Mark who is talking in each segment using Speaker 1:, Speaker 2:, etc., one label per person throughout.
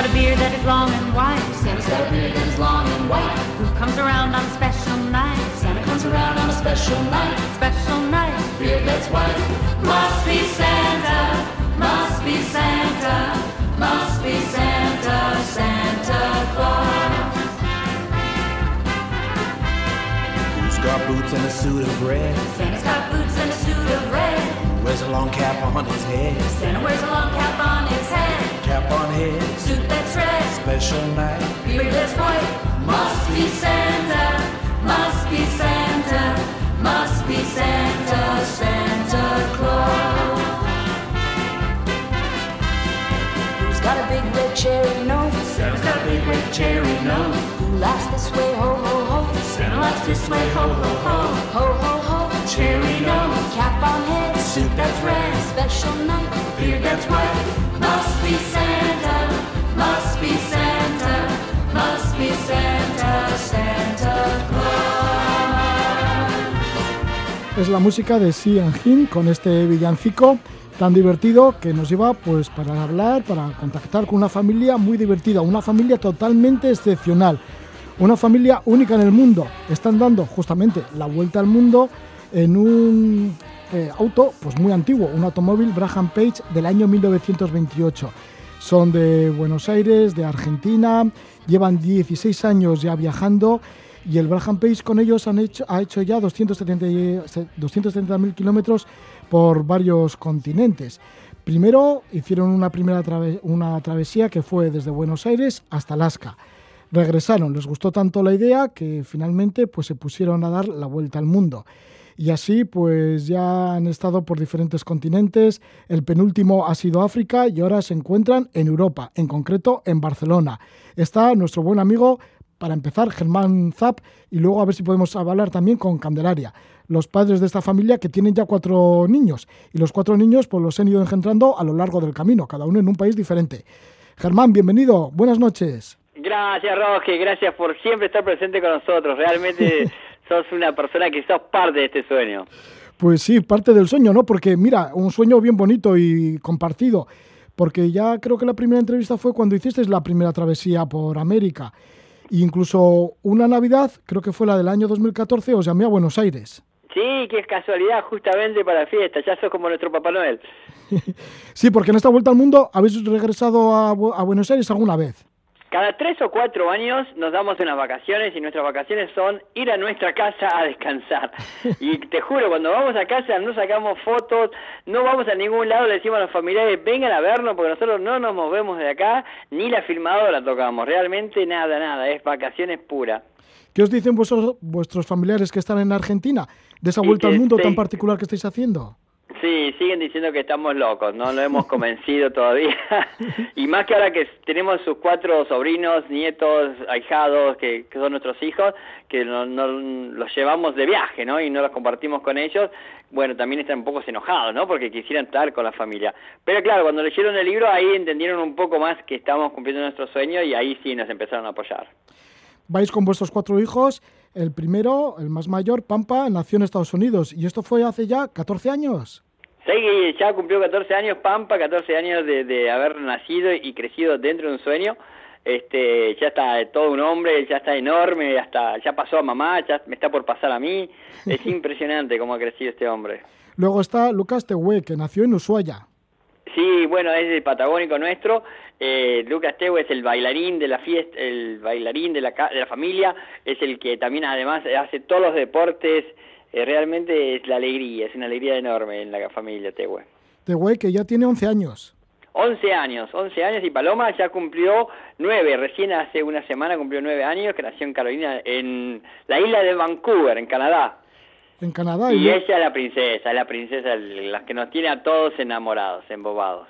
Speaker 1: got a beard that is long and white. Santa's got a beard that is long and white. Who comes around on a special night? Santa comes around on a special night. Special night. Beard that's white. Must be Santa. Must be Santa. Must be Santa. Santa Claus.
Speaker 2: Who's got boots and a suit of red? Wears a long cap on his head.
Speaker 1: Santa wears a long cap on his head.
Speaker 2: Cap on head.
Speaker 1: Suit that's red.
Speaker 2: Special night.
Speaker 1: Beard that's white. Must be Santa. Must be Santa. Must be Santa. Santa Claus. Who's got a big red cherry nose? Santa's got a big red cherry nose. Who laughs this way? Ho ho ho. Santa laughs this way. Ho ho ho. Ho ho ho. Cherry nose. Cap on head.
Speaker 3: Es la música de Sian Jin con este villancico tan divertido que nos lleva pues para hablar, para contactar con una familia muy divertida, una familia totalmente excepcional, una familia única en el mundo. Están dando justamente la vuelta al mundo en un eh, auto pues muy antiguo, un automóvil Braham Page del año 1928. Son de Buenos Aires, de Argentina, llevan 16 años ya viajando y el Braham Page con ellos han hecho, ha hecho ya 270 270.000 kilómetros por varios continentes. Primero hicieron una primera una travesía que fue desde Buenos Aires hasta Alaska. Regresaron, les gustó tanto la idea que finalmente pues se pusieron a dar la vuelta al mundo. Y así pues ya han estado por diferentes continentes, el penúltimo ha sido África y ahora se encuentran en Europa, en concreto en Barcelona. Está nuestro buen amigo, para empezar, Germán Zapp, y luego a ver si podemos hablar también con Candelaria, los padres de esta familia que tienen ya cuatro niños. Y los cuatro niños pues los han ido engendrando a lo largo del camino, cada uno en un país diferente. Germán, bienvenido, buenas noches.
Speaker 4: Gracias, Roque, gracias por siempre estar presente con nosotros. Realmente sos una persona que sos parte de este sueño.
Speaker 3: Pues sí, parte del sueño, ¿no? Porque mira, un sueño bien bonito y compartido. Porque ya creo que la primera entrevista fue cuando hiciste la primera travesía por América. E incluso una Navidad, creo que fue la del año 2014, os llamé a Buenos Aires.
Speaker 4: Sí, qué casualidad, justamente para la fiesta. Ya sos como nuestro Papá Noel.
Speaker 3: Sí, porque en esta vuelta al mundo habéis regresado a, Bu- a Buenos Aires alguna vez.
Speaker 4: Cada tres o cuatro años nos damos unas vacaciones y nuestras vacaciones son ir a nuestra casa a descansar. Y te juro, cuando vamos a casa no sacamos fotos, no vamos a ningún lado, le decimos a los familiares vengan a vernos porque nosotros no nos movemos de acá, ni la filmadora tocamos, realmente nada, nada, es vacaciones puras.
Speaker 3: ¿Qué os dicen vuestros, vuestros familiares que están en Argentina de esa vuelta al mundo tan particular que estáis haciendo?
Speaker 4: Sí, siguen diciendo que estamos locos, no lo hemos convencido todavía. y más que ahora que tenemos sus cuatro sobrinos, nietos, ahijados, que, que son nuestros hijos, que no, no- los llevamos de viaje, ¿no? Y no los compartimos con ellos. Bueno, también están un poco enojados, ¿no? Porque quisieran estar con la familia. Pero claro, cuando leyeron el libro, ahí entendieron un poco más que estábamos cumpliendo nuestro sueño y ahí sí nos empezaron a apoyar.
Speaker 3: Vais con vuestros cuatro hijos. El primero, el más mayor, Pampa, nació en Estados Unidos. Y esto fue hace ya 14 años.
Speaker 4: Sí, ya cumplió 14 años Pampa, 14 años de, de haber nacido y crecido dentro de un sueño. Este, ya está todo un hombre, ya está enorme, ya, está, ya pasó a mamá, ya me está por pasar a mí. Es impresionante cómo ha crecido este hombre.
Speaker 3: Luego está Lucas Tehue, que nació en Ushuaia.
Speaker 4: Sí, bueno, es el patagónico nuestro. Eh, Lucas Teo es el bailarín de la fiesta, el bailarín de la, de la familia, es el que también además hace todos los deportes. Eh, realmente es la alegría, es una alegría enorme en la familia Tehue.
Speaker 3: Tehue, que ya tiene 11 años.
Speaker 4: 11 años, 11 años y Paloma ya cumplió 9, recién hace una semana cumplió 9 años, que nació en Carolina, en la isla de Vancouver, en Canadá.
Speaker 3: En Canadá.
Speaker 4: Y
Speaker 3: luego-
Speaker 4: ella es la princesa, es la princesa la que nos tiene a todos enamorados, embobados.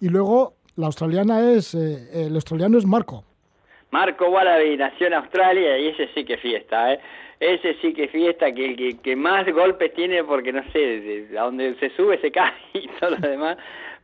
Speaker 3: y luego la australiana es. eh, el australiano es Marco.
Speaker 4: Marco Wallaby nació en Australia y ese sí que fiesta, ¿eh? Ese sí que fiesta, que, que, que más golpes tiene porque no sé, de- a donde se sube se cae y todo lo demás,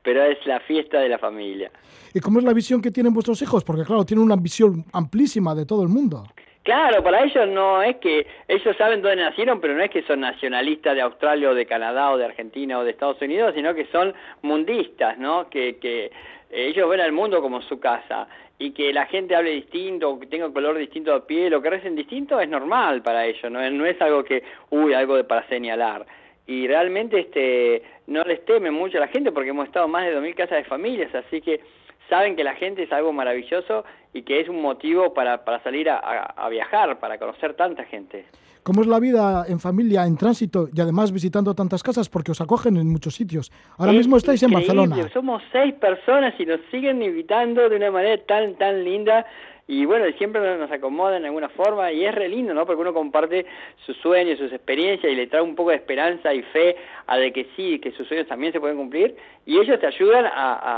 Speaker 4: pero es la fiesta de la familia.
Speaker 3: ¿Y cómo es la visión que tienen vuestros hijos? Porque, claro, tienen una visión amplísima de todo el mundo.
Speaker 4: Claro, para ellos no es que ellos saben dónde nacieron, pero no es que son nacionalistas de Australia o de Canadá o de Argentina o de Estados Unidos, sino que son mundistas, ¿no? Que, que eh, ellos ven al mundo como su casa y que la gente hable distinto, o que tenga color distinto de piel, o que recen distinto, es normal para ellos, no, no es algo que, uy, algo de, para señalar. Y realmente este no les teme mucho a la gente porque hemos estado más de 2.000 casas de familias, así que saben que la gente es algo maravilloso y que es un motivo para, para salir a, a viajar, para conocer tanta gente.
Speaker 3: ¿Cómo es la vida en familia, en tránsito y además visitando tantas casas? Porque os acogen en muchos sitios. Ahora
Speaker 4: Es
Speaker 3: mismo estáis en Barcelona.
Speaker 4: Somos seis personas y nos siguen invitando de una manera tan, tan linda. Y bueno, siempre nos acomodan de alguna forma y es re lindo, ¿no? Porque uno comparte sus sueños, sus experiencias y le trae un poco de esperanza y fe a de que sí, que sus sueños también se pueden cumplir. Y ellos te ayudan a,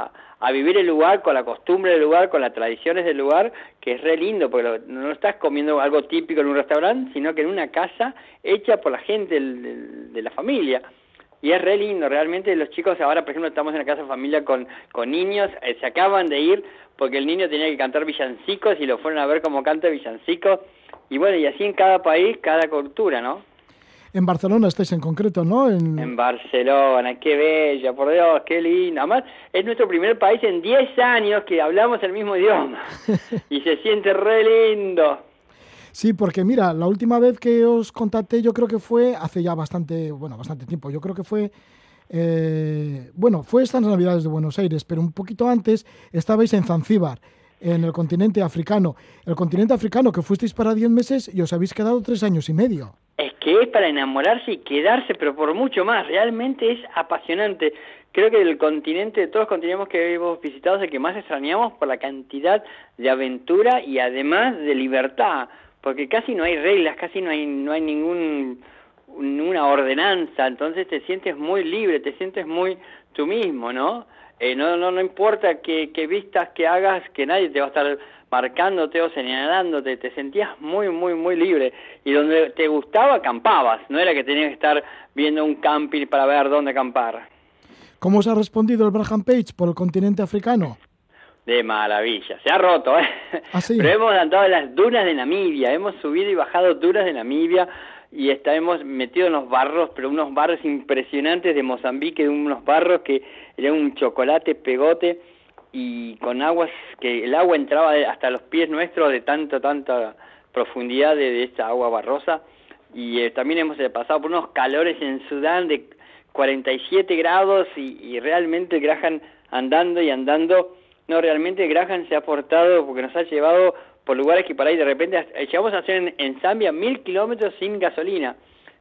Speaker 4: a, a vivir el lugar con la costumbre del lugar, con las tradiciones del lugar, que es re lindo, porque lo- no estás comiendo algo típico en un restaurante, sino que en una casa hecha por la gente del- de la familia. Y es re lindo, realmente los chicos ahora, por ejemplo, estamos en la casa de familia con, con niños, eh, se acaban de ir porque el niño tenía que cantar villancicos y lo fueron a ver cómo canta villancicos. Y bueno, y así en cada país, cada cultura, ¿no?
Speaker 3: En Barcelona estáis en concreto, ¿no? En,
Speaker 4: En Barcelona, qué bella, por Dios, qué lindo. Además, es nuestro primer país en 10 años que hablamos el mismo idioma. y se siente re lindo.
Speaker 3: Sí, porque mira, la última vez que os contacté yo creo que fue hace ya bastante, bueno, bastante tiempo. Yo creo que fue, eh, bueno, fue estas Navidades de Buenos Aires, pero un poquito antes estabais en Zanzíbar, en el continente africano. El continente africano que fuisteis para 10 meses y os habéis quedado tres años y medio.
Speaker 4: Es que es para enamorarse y quedarse, pero por mucho más. Realmente es apasionante. Creo que del continente, de todos los continentes que hemos visitado, es el que más extrañamos por la cantidad de aventura y además de libertad. Porque casi no hay reglas, casi no hay, no hay ningún ninguna ordenanza, entonces te sientes muy libre, te sientes muy tú mismo, ¿no? Eh, no, no, no importa que, que vistas, que hagas, que nadie te va a estar marcándote o señalándote, te sentías muy, muy, muy libre. Y donde te gustaba, acampabas, no era que tenías que estar viendo un camping para ver dónde acampar.
Speaker 3: ¿Cómo os ha respondido el Braham Page por el continente africano?
Speaker 4: De maravilla, se ha roto, ¿eh?
Speaker 3: ¿Ah, sí?
Speaker 4: Pero hemos andado en las dunas de Namibia, hemos subido y bajado dunas de Namibia y está, hemos metido en los barros, pero unos barros impresionantes de Mozambique, unos barros que eran un chocolate pegote y con aguas que el agua entraba hasta los pies nuestros de tanto, tanta profundidad de, de esta agua barrosa. Y eh, también hemos eh, pasado por unos calores en Sudán de 47 grados y, y realmente Graham andando y andando, no, realmente Graham se ha portado porque nos ha llevado por lugares que para ahí de repente llegamos a hacer en, en Zambia mil kilómetros sin gasolina.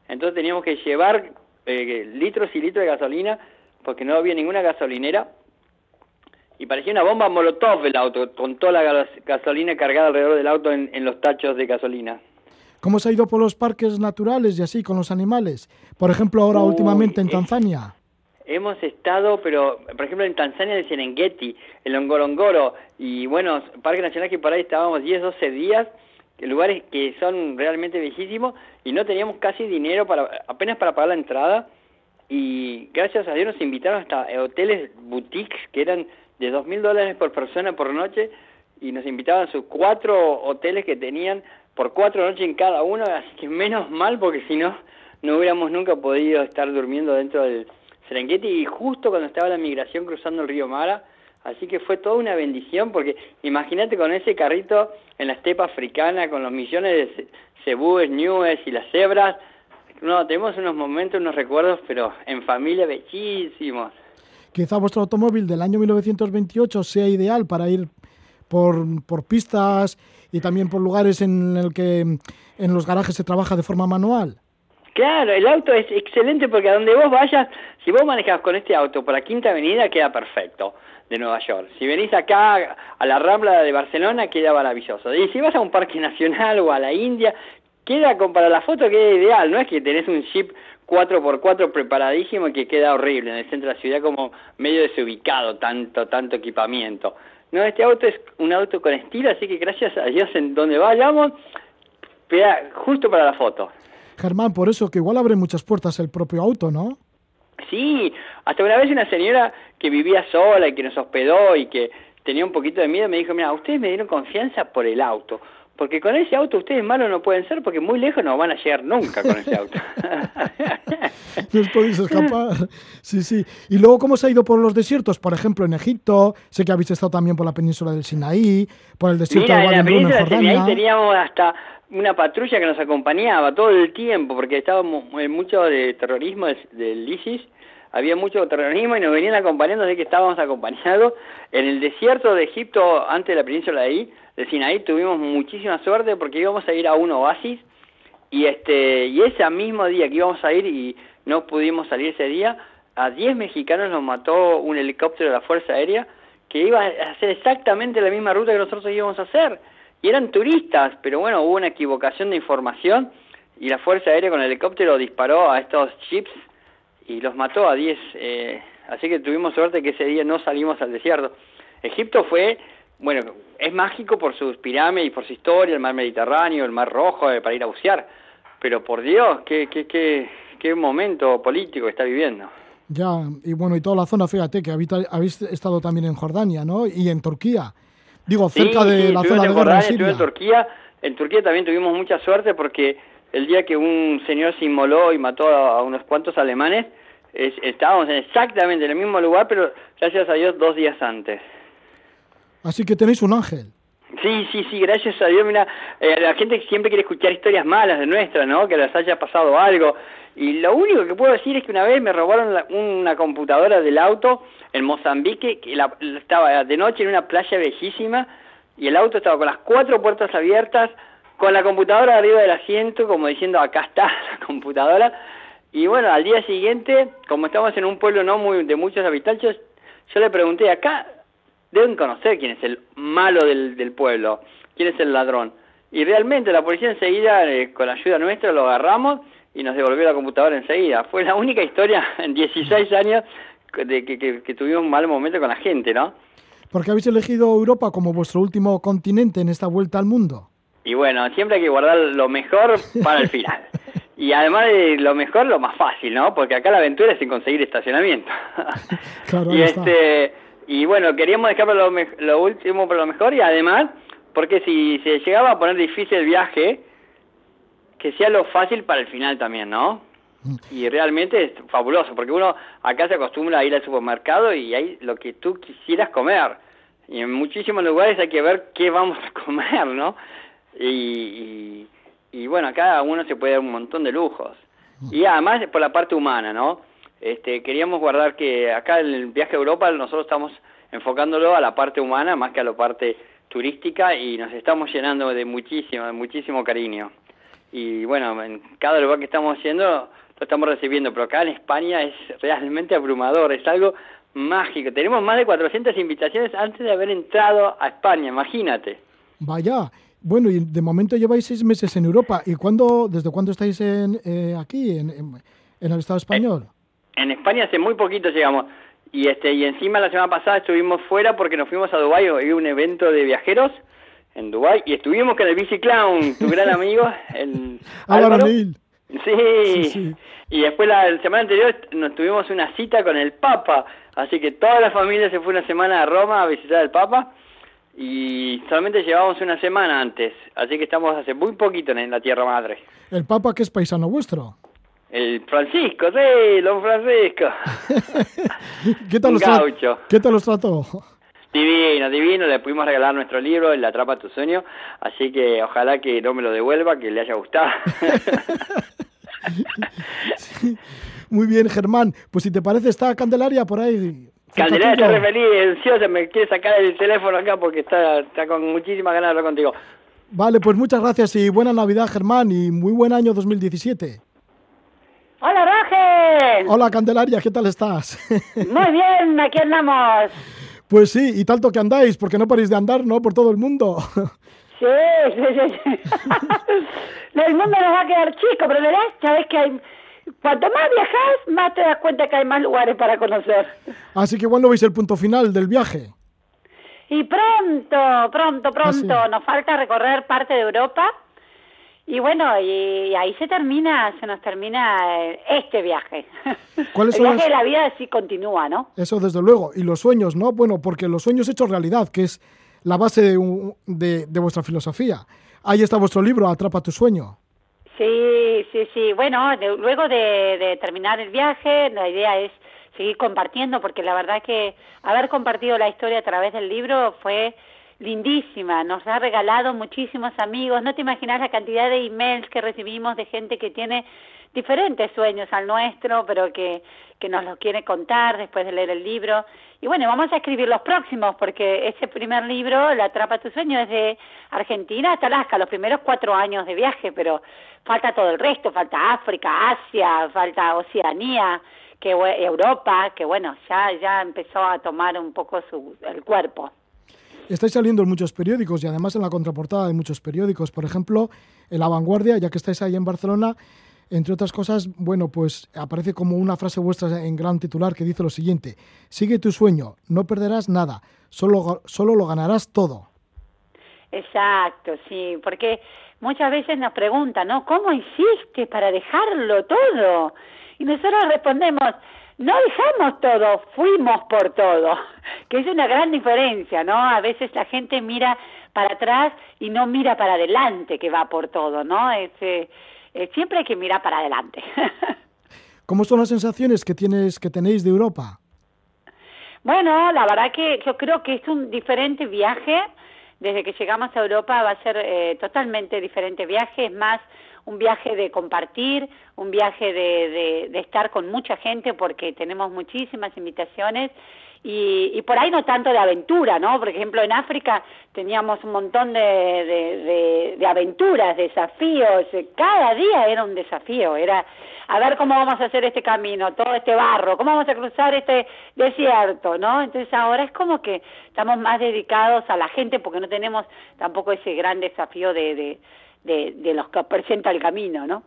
Speaker 4: Entonces teníamos que llevar eh, litros y litros de gasolina porque no había ninguna gasolinera y parecía una bomba molotov el auto, con toda la gas- gasolina cargada alrededor del auto en, en los tachos de gasolina.
Speaker 3: ¿Cómo os ha ido por los parques naturales y así con los animales? Por ejemplo, ahora
Speaker 4: Uy,
Speaker 3: últimamente en Tanzania.
Speaker 4: Hemos estado, pero por ejemplo en Tanzania, el Serengeti, el Ngorongoro, y bueno, Parque Nacional que por ahí estábamos 10, 12 días, lugares que son realmente bellísimos, y no teníamos casi dinero para apenas para pagar la entrada, y gracias a Dios nos invitaron hasta hoteles boutiques que eran de dos mil dólares por persona por noche, y nos invitaban a sus cuatro hoteles que tenían por cuatro noches en cada uno, así que menos mal, porque si no, no hubiéramos nunca podido estar durmiendo dentro del Serengeti y justo cuando estaba la migración cruzando el río Mara, así que fue toda una bendición porque imagínate con ese carrito en la estepa africana con los millones de ce- cebúes, ñúes y las cebras, no, tenemos unos momentos, unos recuerdos, pero en familia bellísimos.
Speaker 3: Quizá vuestro automóvil del año 1928 sea ideal para ir por, por pistas y también por lugares en el que en los garajes se trabaja de forma manual.
Speaker 4: Claro, el auto es excelente porque a donde vos vayas, si vos manejás con este auto por la Quinta Avenida, queda perfecto de Nueva York. Si venís acá a la Rambla de Barcelona, queda maravilloso. Y si vas a un parque nacional o a la India, queda con, para la foto queda ideal. No es que tenés un Jeep 4x4 preparadísimo que queda horrible en el centro de la ciudad como medio desubicado, tanto, tanto equipamiento. No, este auto es un auto con estilo, así que gracias a Dios en donde vayamos, queda justo para la foto.
Speaker 3: Germán, por eso que igual abre muchas puertas el propio auto, ¿no?
Speaker 4: Sí, hasta una vez una señora que vivía sola y que nos hospedó y que tenía un poquito de miedo me dijo, mira, ustedes me dieron confianza por el auto, porque con ese auto ustedes malos no pueden ser porque muy lejos no van a llegar nunca con ese auto.
Speaker 3: no os podéis escapar. Sí, sí. Y luego, ¿cómo se ha ido por los desiertos? Por ejemplo, en Egipto, sé que habéis estado también por la península del Sinaí, por el desierto
Speaker 4: Mira,
Speaker 3: de
Speaker 4: en la península
Speaker 3: en
Speaker 4: del Sinaí teníamos hasta una patrulla que nos acompañaba todo el tiempo porque estábamos en mucho de terrorismo del, del ISIS. Había mucho terrorismo y nos venían acompañando, así que estábamos acompañados. En el desierto de Egipto, antes de la península de ahí, de Sinaí, tuvimos muchísima suerte porque íbamos a ir a un oasis y este y ese mismo día que íbamos a ir y no pudimos salir ese día, a 10 mexicanos los mató un helicóptero de la Fuerza Aérea que iba a hacer exactamente la misma ruta que nosotros íbamos a hacer. Y eran turistas, pero bueno, hubo una equivocación de información y la Fuerza Aérea con el helicóptero disparó a estos chips y los mató a 10. Eh, así que tuvimos suerte que ese día no salimos al desierto. Egipto fue, bueno, es mágico por sus pirámides por su historia, el mar Mediterráneo, el mar Rojo, eh, para ir a bucear. Pero por Dios, qué, qué, qué, qué momento político está viviendo.
Speaker 3: Ya, y bueno, y toda la zona, fíjate, que habita- habéis estado también en Jordania, ¿no? Y en Turquía. Digo, cerca
Speaker 4: Sí,
Speaker 3: de
Speaker 4: sí,
Speaker 3: la zona de
Speaker 4: en
Speaker 3: guerra en
Speaker 4: Jordania,
Speaker 3: Siria.
Speaker 4: en Turquía. En Turquía también tuvimos mucha suerte porque el día que un señor se inmoló y mató a, a unos cuantos alemanes, es- estábamos en exactamente en el mismo lugar, pero gracias a Dios dos días antes.
Speaker 3: Así que tenéis un ángel.
Speaker 4: Sí, sí, sí, gracias a Dios. Mira, eh, la gente siempre quiere escuchar historias malas de nuestra, ¿no? Que les haya pasado algo. Y lo único que puedo decir es que una vez me robaron la- una computadora del auto en Mozambique, que la- estaba de noche en una playa bellísima, y el auto estaba con las cuatro puertas abiertas, con la computadora arriba del asiento, como diciendo, acá está la computadora. Y bueno, al día siguiente, como estamos en un pueblo no muy de muchos habitantes, yo le pregunté, acá deben conocer quién es el malo del, del pueblo, quién es el ladrón. Y realmente la policía enseguida, eh, con la ayuda nuestra, lo agarramos y nos devolvió la computadora enseguida. Fue la única historia en 16 años de que, que- que tuvimos un mal momento con la gente, ¿no?
Speaker 3: Porque habéis elegido Europa como vuestro último continente en esta vuelta al mundo.
Speaker 4: Y bueno, siempre hay que guardar lo mejor para el final. Y además de lo mejor, lo más fácil, ¿no? Porque acá la aventura es sin conseguir estacionamiento.
Speaker 3: Claro,
Speaker 4: y
Speaker 3: ahí está.
Speaker 4: Y bueno, queríamos dejar para lo, me- lo último para lo mejor y además, porque si se llegaba a poner difícil el viaje, que sea lo fácil para el final también, ¿no? Y realmente es fabuloso, porque uno acá se acostumbra a ir al supermercado y hay lo que tú quisieras comer. Y en muchísimos lugares hay que ver qué vamos a comer, ¿no? Y, y, y bueno, acá uno se puede dar un montón de lujos. Y además por la parte humana, ¿no? Este, queríamos guardar que acá en el viaje a Europa nosotros estamos enfocándolo a la parte humana más que a la parte turística y nos estamos llenando de muchísimo, de muchísimo cariño. Y bueno, en cada lugar que estamos yendo lo estamos recibiendo, pero acá en España es realmente abrumador, es algo mágico. Tenemos más de 400 invitaciones antes de haber entrado a España, imagínate.
Speaker 3: Vaya. Bueno, y de momento lleváis seis meses en Europa. ¿Y cuándo, desde cuándo estáis en, eh, aquí, en, en- en el Estado español?
Speaker 4: En España hace muy poquito llegamos y este y encima la semana pasada estuvimos fuera porque nos fuimos a Dubái, había un evento de viajeros en Dubái y estuvimos con el Bici Clown, tu gran amigo, el
Speaker 3: Álvaro.
Speaker 4: Sí.
Speaker 3: Sí, sí.
Speaker 4: Y después la, la semana anterior nos tuvimos una cita con el Papa, así que toda la familia se fue una semana a Roma a visitar al Papa y solamente llevábamos una semana antes, así que estamos hace muy poquito en la Tierra Madre.
Speaker 3: El Papa, que es paisano vuestro.
Speaker 4: El Francisco, sí, don Francisco.
Speaker 3: ¿Qué tal, los
Speaker 4: gaucho.
Speaker 3: ¿Qué tal los trató?
Speaker 4: Divino, divino, le pudimos regalar nuestro libro, El Atrapa tu Sueño, así que ojalá que no me lo devuelva, que le haya gustado.
Speaker 3: Muy bien, Germán. Pues si te parece, está Candelaria por ahí.
Speaker 4: Candelaria está re feliz, ansiosa, me quiere sacar el teléfono acá porque está, está con muchísimas ganas de hablar contigo.
Speaker 3: Vale, pues muchas gracias y buena Navidad, Germán, y muy buen año 2017.
Speaker 5: Hola, Roger.
Speaker 3: Hola, Candelaria, ¿qué tal estás?
Speaker 5: Muy bien, aquí andamos.
Speaker 3: pues sí, y tanto que andáis, porque no paréis de andar, ¿no? Por todo el mundo.
Speaker 5: Sí, sí, sí. sí. el mundo nos va a quedar chico, pero verás, sabes que hay... Cuanto más viajas, más te das cuenta que hay más lugares para conocer.
Speaker 3: Así que igual no veis el punto final del viaje.
Speaker 5: Y pronto, pronto, pronto,
Speaker 3: Ah, sí.
Speaker 5: nos falta recorrer parte de Europa. Y bueno, y ahí se termina, se nos termina eh, este viaje.
Speaker 3: ¿Cuáles
Speaker 5: el
Speaker 3: son
Speaker 5: viaje de la vida sí continúa, ¿no?
Speaker 3: Eso desde luego. Y los sueños, ¿no? Bueno, porque los sueños hechos realidad, que es la base de, un- de- de vuestra filosofía. Ahí está vuestro libro, Atrapa tu sueño.
Speaker 5: Sí, sí, sí. Bueno, de- luego de, de terminar el viaje, la idea es seguir compartiendo, porque la verdad que haber compartido la historia a través del libro fue lindísima. Nos ha regalado muchísimos amigos. No te imaginas la cantidad de emails que recibimos de gente que tiene diferentes sueños al nuestro, pero que, que nos los quiere contar después de leer el libro. Y bueno, vamos a escribir los próximos, porque ese primer libro, La Atrapa tu Sueño, es de Argentina hasta Alaska, los primeros cuatro años de viaje, pero falta todo el resto, falta África, Asia, falta Oceanía, que bue- Europa, que bueno, ya, ya empezó a tomar un poco su, el cuerpo.
Speaker 3: Estáis saliendo en muchos periódicos y además en la contraportada de muchos periódicos. Por ejemplo, en La ya que estáis ahí en Barcelona, entre otras cosas, bueno, pues aparece como una frase vuestra en gran titular que dice lo siguiente: Sigue tu sueño, no perderás nada, solo, solo lo ganarás todo.
Speaker 5: Exacto, sí, porque muchas veces nos preguntan, ¿no? ¿Cómo hiciste para dejarlo todo? Y nosotros respondemos, no dejamos todo, fuimos por todo, que es una gran diferencia, ¿no? A veces la gente mira para atrás y no mira para adelante que va por todo, ¿no? Es, eh, eh, siempre hay que mirar para adelante.
Speaker 3: ¿Cómo son las sensaciones que, tienes, que tenéis de Europa?
Speaker 5: Bueno, la verdad que yo creo que es un diferente viaje. Desde que llegamos a Europa va a ser eh, totalmente diferente viaje. Es más un viaje de compartir, un viaje de, de, estar con mucha gente porque tenemos muchísimas invitaciones y, y por ahí no tanto de aventura, ¿no? Por ejemplo, en África teníamos un montón de, de, de, de aventuras, desafíos. Cada día era un desafío. Era a ver cómo vamos a hacer este camino, todo este barro, cómo vamos a cruzar este desierto, ¿no? Entonces ahora es como que estamos más dedicados a la gente porque no tenemos tampoco ese gran desafío de, de, de, de los que presenta el camino, ¿no?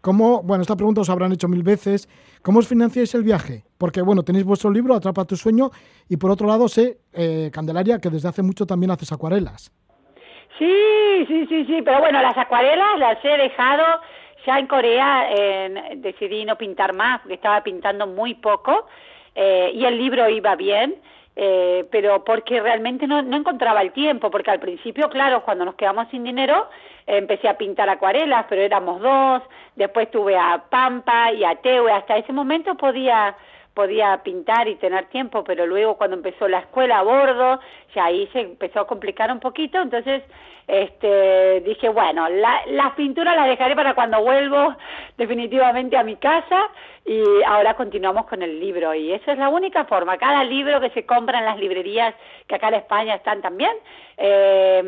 Speaker 3: ¿Cómo, bueno, esta pregunta os habrán hecho mil veces, ¿cómo os financiáis el viaje? Porque, bueno, tenéis vuestro libro, Atrapa tu sueño, y por otro lado sé, eh, Candelaria, que desde hace mucho también haces acuarelas.
Speaker 5: Sí, sí, sí, sí, pero bueno, las acuarelas las he dejado ya en Corea eh, decidí no pintar más, porque estaba pintando muy poco eh, y el libro iba bien, eh, pero porque realmente no, no encontraba el tiempo, porque al principio, claro, cuando nos quedamos sin dinero, empecé a pintar acuarelas, pero éramos dos, después tuve a Pampa y a Teue, hasta ese momento podía podía pintar y tener tiempo, pero luego cuando empezó la escuela a bordo, ya ahí se empezó a complicar un poquito, entonces este dije, bueno, la, las pinturas las dejaré para cuando vuelvo definitivamente a mi casa y ahora continuamos con el libro y esa es la única forma, cada libro que se compra en las librerías que acá en España están también, eh,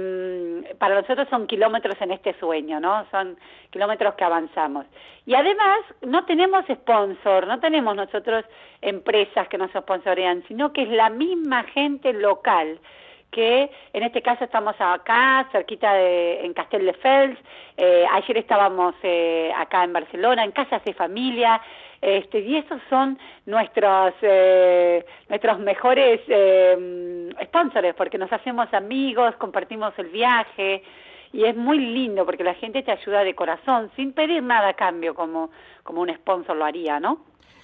Speaker 5: para nosotros son kilómetros en este sueño, ¿no? Son kilómetros que avanzamos. Y además no tenemos sponsor, no tenemos nosotros empresas que nos sponsorean, sino que es la misma gente local que en este caso estamos acá, cerquita de, en Castel de Fels, eh, ayer estábamos eh, acá en Barcelona, en casas de familia, este, y esos son nuestros eh, nuestros mejores eh, sponsors, porque nos hacemos amigos, compartimos el viaje, y es muy lindo porque la gente te ayuda de corazón, sin pedir nada a cambio, como, como un sponsor lo haría, ¿no?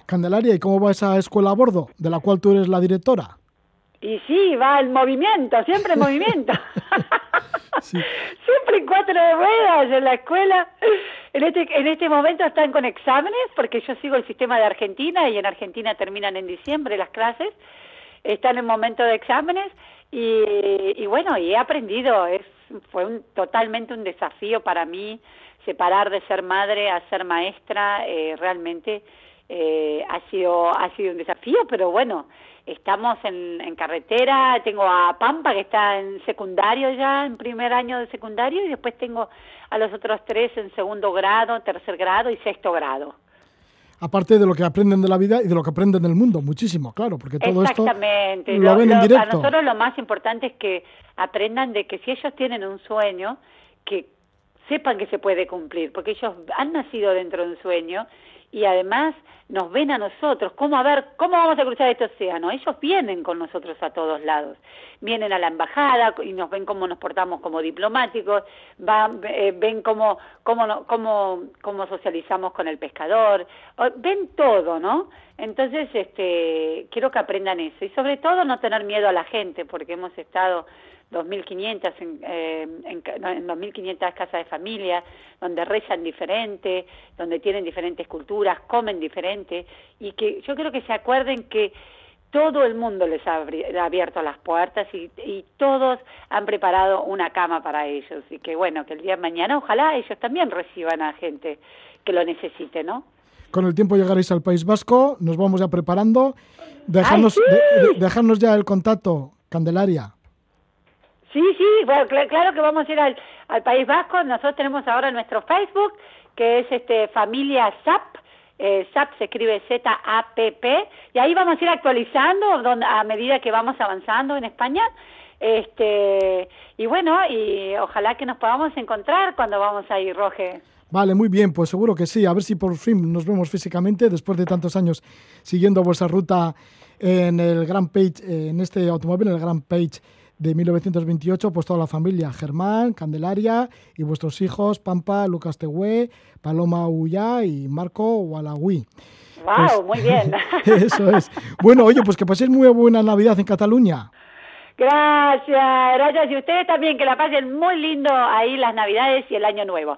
Speaker 3: Candelaria, ¿y cómo va esa escuela a bordo, de la cual tú eres la directora?
Speaker 5: Y sí, va el movimiento, siempre en movimiento. Siempre en cuatro ruedas en la escuela. En este, en este momento están con exámenes, porque yo sigo el sistema de Argentina y en Argentina terminan en diciembre las clases. Están en momento de exámenes y, y bueno, y he aprendido. Es, fue un, totalmente un desafío para mí separar de ser madre a ser maestra. Eh, realmente eh, ha sido ha sido un desafío, pero bueno, estamos en, en, carretera, tengo a Pampa que está en secundario ya, en primer año de secundario, y después tengo a los otros tres en segundo grado, tercer grado y sexto grado.
Speaker 3: Aparte de lo que aprenden de la vida y de lo que aprenden del mundo, muchísimo, claro, porque todo
Speaker 5: Exactamente.
Speaker 3: esto lo, ven en directo.
Speaker 5: Para nosotros lo más importante es que aprendan de que si ellos tienen un sueño, que sepan que se puede cumplir, porque ellos han nacido dentro de un sueño y además nos ven a nosotros, cómo a ver, cómo vamos a cruzar este océano. Ellos vienen con nosotros a todos lados, vienen a la embajada y nos ven cómo nos portamos como diplomáticos, van, eh, ven cómo, cómo, cómo, cómo socializamos con el pescador, ven todo, ¿no? Entonces, este, quiero que aprendan eso y sobre todo no tener miedo a la gente, porque hemos estado 2.500 en, eh, en, en 2.500 casas de familia, donde rezan diferente, donde tienen diferentes culturas, comen diferente, y que yo creo que se acuerden que todo el mundo les ha abierto las puertas y, y, todos han preparado una cama para ellos. Y que bueno, que el día de mañana ojalá ellos también reciban a gente que lo necesite, ¿no?
Speaker 3: Con el tiempo llegaréis al País Vasco, nos vamos ya preparando. Dejarnos, de, dejarnos ya el contacto, Candelaria.
Speaker 5: Sí, sí, bueno, cl claro que vamos a ir al, al, País Vasco. Nosotros tenemos ahora nuestro Facebook, que es este Familia SAP. Eh, SAP se escribe Z-A-P-P. Y ahí vamos a ir actualizando donde, a medida que vamos avanzando en España. Este, y bueno, y ojalá que nos podamos encontrar cuando vamos a ir, Roge.
Speaker 3: Vale, muy bien, pues seguro que sí. A ver si por fin nos vemos físicamente después de tantos años siguiendo vuestra ruta en el Grand Page, en este automóvil, en el Grand Page de 1928, pues toda la familia, Germán, Candelaria y vuestros hijos, Pampa, Lucas Tehué, Paloma Ullá y Marco Gualagüí.
Speaker 5: ¡Wow! Pues, muy bien.
Speaker 3: eso es. Bueno, oye, pues que paséis muy buena Navidad en Cataluña.
Speaker 5: Gracias, gracias. Y ustedes también, que la pasen muy lindo ahí las Navidades y el Año Nuevo.